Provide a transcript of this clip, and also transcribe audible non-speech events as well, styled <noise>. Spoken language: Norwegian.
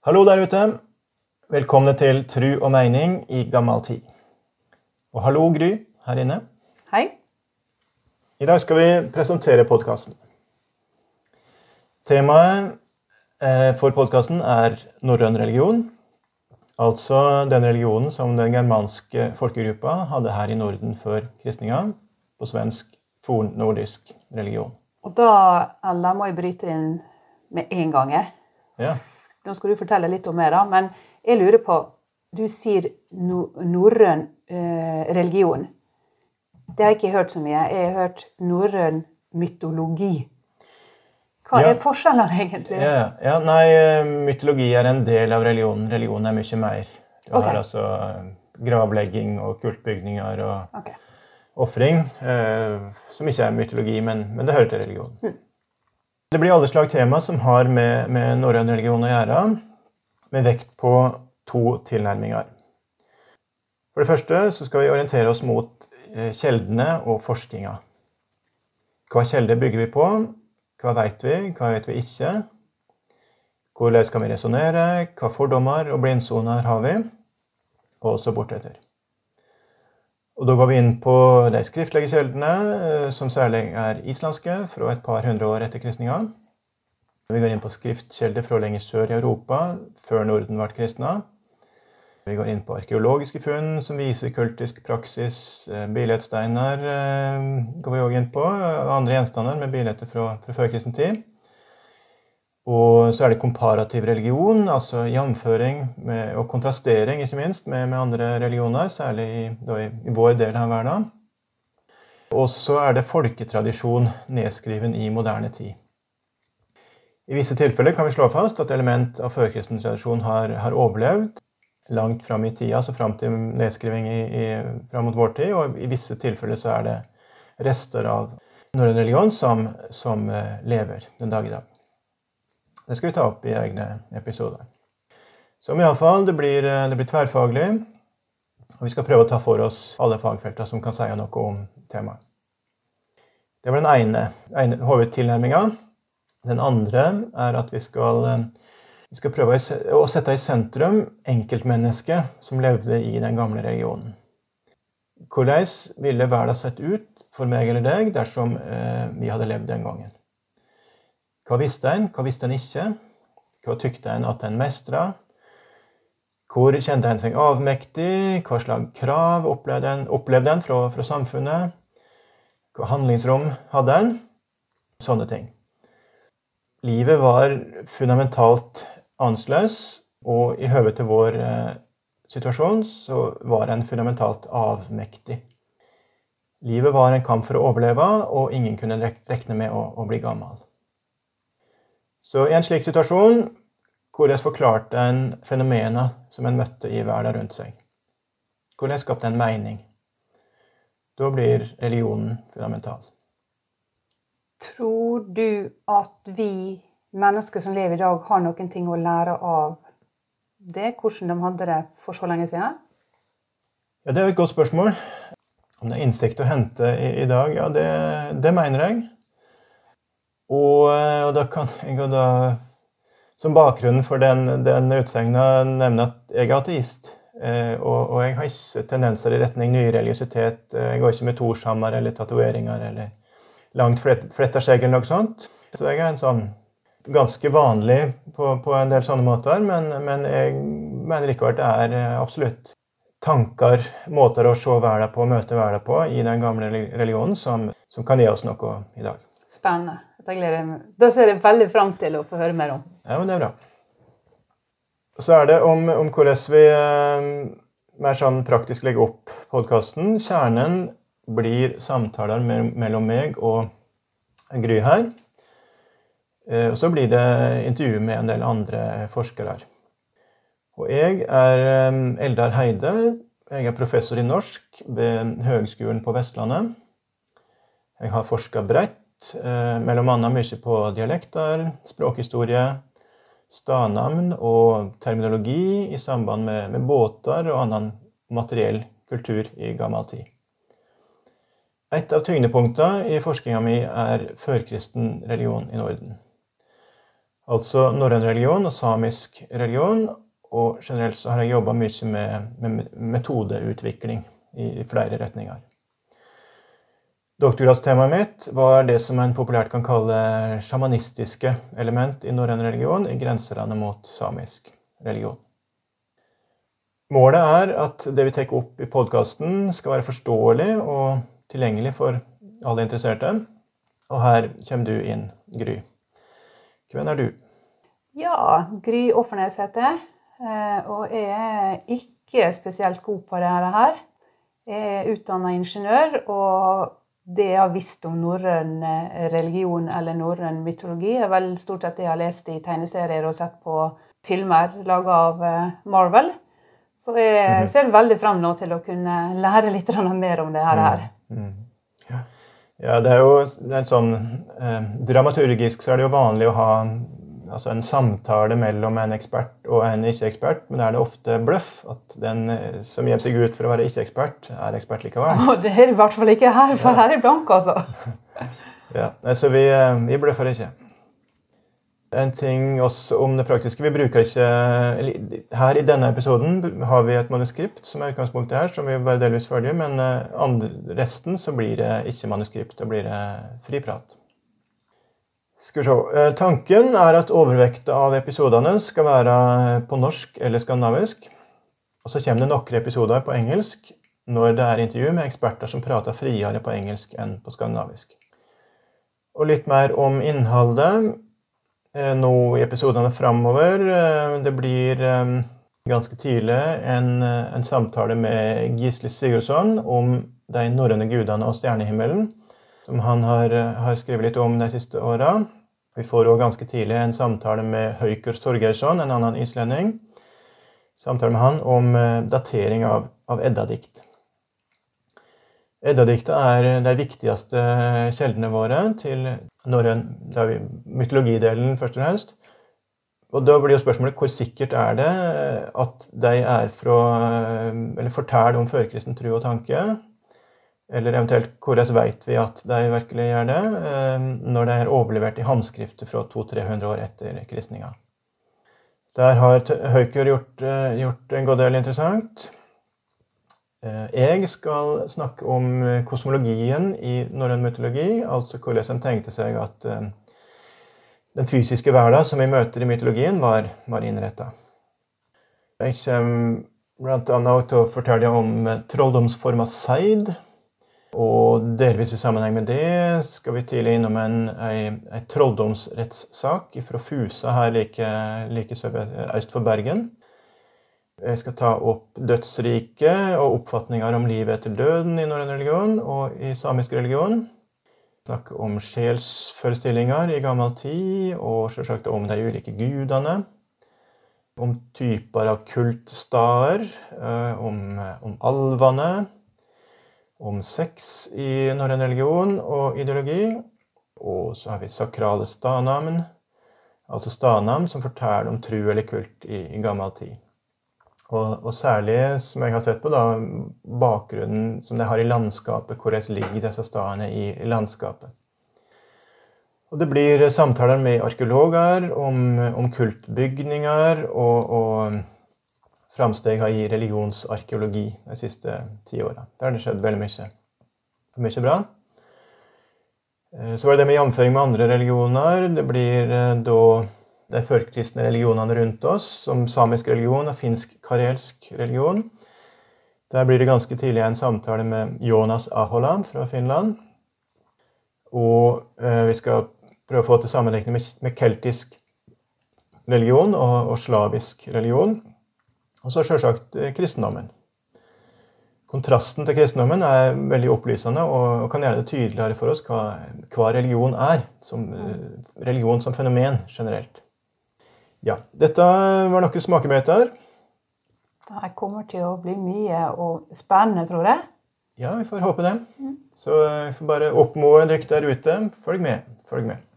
Hallo der ute. Velkomne til Tru og meining i gammel tid. Og hallo, Gry, her inne. Hei. I dag skal vi presentere podkasten. Temaet eh, for podkasten er norrøn religion. Altså den religionen som den germanske folkegruppa hadde her i Norden før kristninga. På svensk fornordisk religion. Og da, Ella, må jeg bryte inn med en gang. Ja. Nå skal du fortelle litt om mer, da. Men jeg lurer på Du sier no norrøn eh, religion. Det har jeg ikke hørt så mye. Jeg har hørt norrøn mytologi. Hva Ja. er forskjellene, egentlig? Ja, ja, nei, eh, mytologi er en del av religionen. Religion er mye mer. Du okay. har altså eh, gravlegging og kultbygninger og okay. ofring, eh, som ikke er mytologi, men, men det hører til religion. Det blir alle slag tema som har med, med norrøn religion å gjøre, med vekt på to tilnærminger. For det første så skal vi orientere oss mot eh, kjeldene og forskninga. Hva kilder bygger vi på? Hva vet vi? Hva vet vi ikke? Hvordan kan vi resonnere? Hva fordommer og blindsoner har vi? Og så bortetter. Og Da går vi inn på de skriftlige kjeldene, eh, som særlig er islandske, fra et par hundre år etter kristninga. Vi går inn på skriftkilder fra lenger sør i Europa, før Norden ble kristna. Vi går inn på arkeologiske funn som viser kultisk praksis. eh, Billedsteiner eh, går vi òg inn på, og andre gjenstander med bilder fra, fra førkristen tid. Og så er det komparativ religion, altså jamføring med, og kontrastering ikke minst med, med andre religioner, særlig i, i, i vår del av verden. Og så er det folketradisjon nedskriven i moderne tid. I visse tilfeller kan vi slå fast at element av førkristen tradisjon har, har overlevd langt fram i tida, altså fram til nedskriving i, i, fram mot vår tid. Og i visse tilfeller så er det rester av norrøn religion som, som eh, lever den dag i dag. Det skal vi ta opp i egne episoder. Som iallfall, det, blir, eh, det blir tverrfaglig. Og vi skal prøve å ta for oss alle fagfelter som kan si noe om temaet. Det var den ene, ene hovedtilnærminga. Den andre er at vi skal, eh, vi skal prøve å sette i sentrum enkeltmennesket som levde i den gamle regionen. Hvordan ville verden sett ut for meg eller deg dersom eh, vi hadde levd den gangen? Hva visste en, hva visste en ikke? Hva tykte en at en mestra? Hvor kjente en seg avmektig? Hva slags krav opplevde en, opplevde en fra, fra samfunnet? Hva handlingsrom hadde en? Sånne ting. Livet var fundamentalt annerledes, og i høve til vår eh, situasjon så var en fundamentalt avmektig. Livet var en kamp for å overleve, og ingen kunne rekne med å, å bli gammel. Så i en slik situasjon, hvordan forklarte en fenomener som en møtte i verden rundt seg? Hvordan skapte en mening? Da blir religionen fundamental. Tror du at vi mennesker som lever i dag, har noen ting å lære av det? Hvordan de hadde det for så lenge siden? Ja, Det er et godt spørsmål. Om det er innsikt å hente i, i dag, ja, det, det mener jeg. Og, eh, og da kan jeg da som bakgrunn for den, den utsegna nevne at jeg er ateist. Eh, og, og jeg har ikke tendenser i retning ny religiøsitet. Jeg går ikke med torshammer eller tatoveringer eller langt flett- fletta skjegg eller noe sånt. Så jeg er en sånn ganske vanlig på, på en del sånne måter, men, men jeg mener likevel det er eh, absolutt tanker, måter å se verden på, møte verden på i den gamle religionen som, som kan gi oss noe i dag. Spennende. Da ser jeg veldig fram til å få høre mer om. Ja, men det er bra. Så er det om, om hvordan vi eh, mer sånn praktisk legger opp podkasten. Kjernen blir samtaler mellom meg og Gry her. Eh, og så blir det intervju med en del andre forskere. Og jeg er eh, Eldar Heide. Jeg er professor i norsk ved Høgskolen på Vestlandet. Jeg har forska bredt, eh, mellom annet mye på dialekter, språkhistorie, stadnavn og terminologi i samband med, med båter og annen materiell kultur i gammel tid. Et av tyngdepunktene i forskninga mi er førkristen religion i Norden. Altså norrøn religion og samisk religion. Og generelt så har jeg jobba mye med, med, metodeutvikling i flere retninger. Doktorgradstemaet mitt var det som en populært kan kalle sjamanistiske element i norrøn religion i grenselandet mot samisk religion. Målet er at det vi tar opp i podkasten, skal være forståelig og tilgjengelig for alle interesserte. Og her kommer du inn, Gry. Hvem er du? Ja, Gry Offernes heter jeg. Eh, og jeg er ikke spesielt god på dette her. Jeg er utdanna ingeniør, og det jeg har visst om norrøn eh, religion eller norrøn mytologi, er vel stort sett det jeg har lest i tegneserier og sett på filmer laga av eh, Marvel. Så jeg mhm. ser veldig fram nå til å kunne lære litt mer om det her. Mm. Mm. Ja. ja. det er jo en sånn eh, Dramaturgisk så er det jo vanlig å ha altså en samtale mellom en ekspert og en ikke-ekspert, men da er det ofte bløff. At den eh, som gjemmer seg ut for å være ikke-ekspert, er ekspert likevel. Og det er i hvert fall ikke her, for her er blank, altså. <laughs> ja, Så vi, eh, vi bløffer ikke. En ting også om det praktiske. Vi bruker ikke Her i denne episoden har vi et manuskript som er utgangspunktet her, som vi var delvis ferdige, men eh, andre, resten så blir det ikke manuskript. Da blir det fri prat. Skal vi se. Eh, tanken er at overvekta av episodene skal være på norsk eller skandinavisk. Og så kommer det noen episoder på engelsk når det er intervju med eksperter som prater friere på engelsk enn på skandinavisk. Og litt mer om innholdet eh, nå i episodene framover. Eh, det blir ganske tidlig en, en samtale med Gisle Sigurdsson om de norrøne gudene og stjernehimmelen som han har, har skrevet litt om de siste åra. Vi får òg ganske tidlig en samtale med Høyker Torgeirsson, en annen islending. Samtale med han om eh, datering av, av Edda-dikt. Edda-dikta er de viktigste kjeldene våre til norrøn mytologidelen, først og fremst. Og da blir jo spørsmålet hvor sikkert er det at de er fra, eller forteller om førkristen tro og tanke, eller eventuelt hvordan vet vi at de virkelig gjør det, eh, når de er overlevert i håndskrifter fra 200-300 år etter kristninga. Der har Høyker gjort, eh, gjort, en god del interessant. Eh, jeg skal snakke om kosmologien i norrøn mytologi, altså hvordan en tenkte seg at den fysiske verden som vi møter i mytologien, var, var innretta. Jeg kommer bl.a. til å fortelle om trolldomsforma seid og delvis i sammenheng med det skal vi tidlig innom en, en, en trolldomsrettssak fra Fusa her like, like øst for Bergen. Jeg skal ta opp dødsriket og oppfatninger om livet etter døden i norrøn religion og i samisk religion. Snakke om sjelsforestillinger i gammel tid, og selvsagt om de ulike gudene. Om typer av kultsteder, eh, om, om alvene om sex i norrøn religion og ideologi. Og så har vi sakrale stadnavn, altså stadnavn som forteller om tru eller kult i, i gammel tid. Og, og, særlig, som jeg har sett på, da, bakgrunnen som det har i landskapet. Hvordan ligger disse stedene i, i, landskapet? Og det blir samtaler med arkeologer om, om kultbygninger og, og framsteg i religionsarkeologi de siste ti åra. Der har det skjedd veldig mye. Mye bra. Eh, så var det det med jamføring med andre religioner. Det blir eh, da de førkristne religionene rundt oss, som samisk religion og finsk-karelsk religion. Der blir det ganske tidlig en samtale med Jonas Aholan fra Finland. Og eh, vi skal prøve å få til sammenligning med, med keltisk religion og, og slavisk religion. Og så selvsagt eh, kristendommen. Kontrasten til kristendommen er veldig opplysende og, kan gjøre det tydeligere for oss hva, hva religion er. Som, eh, religion som fenomen generelt. Ja, dette var noen smakebiter. Det kommer til å bli mye og spennende, tror jeg. Ja, vi får håpe det. Mm. Så eh, vi får bare oppmode dere der ute. Følg med. Følg med.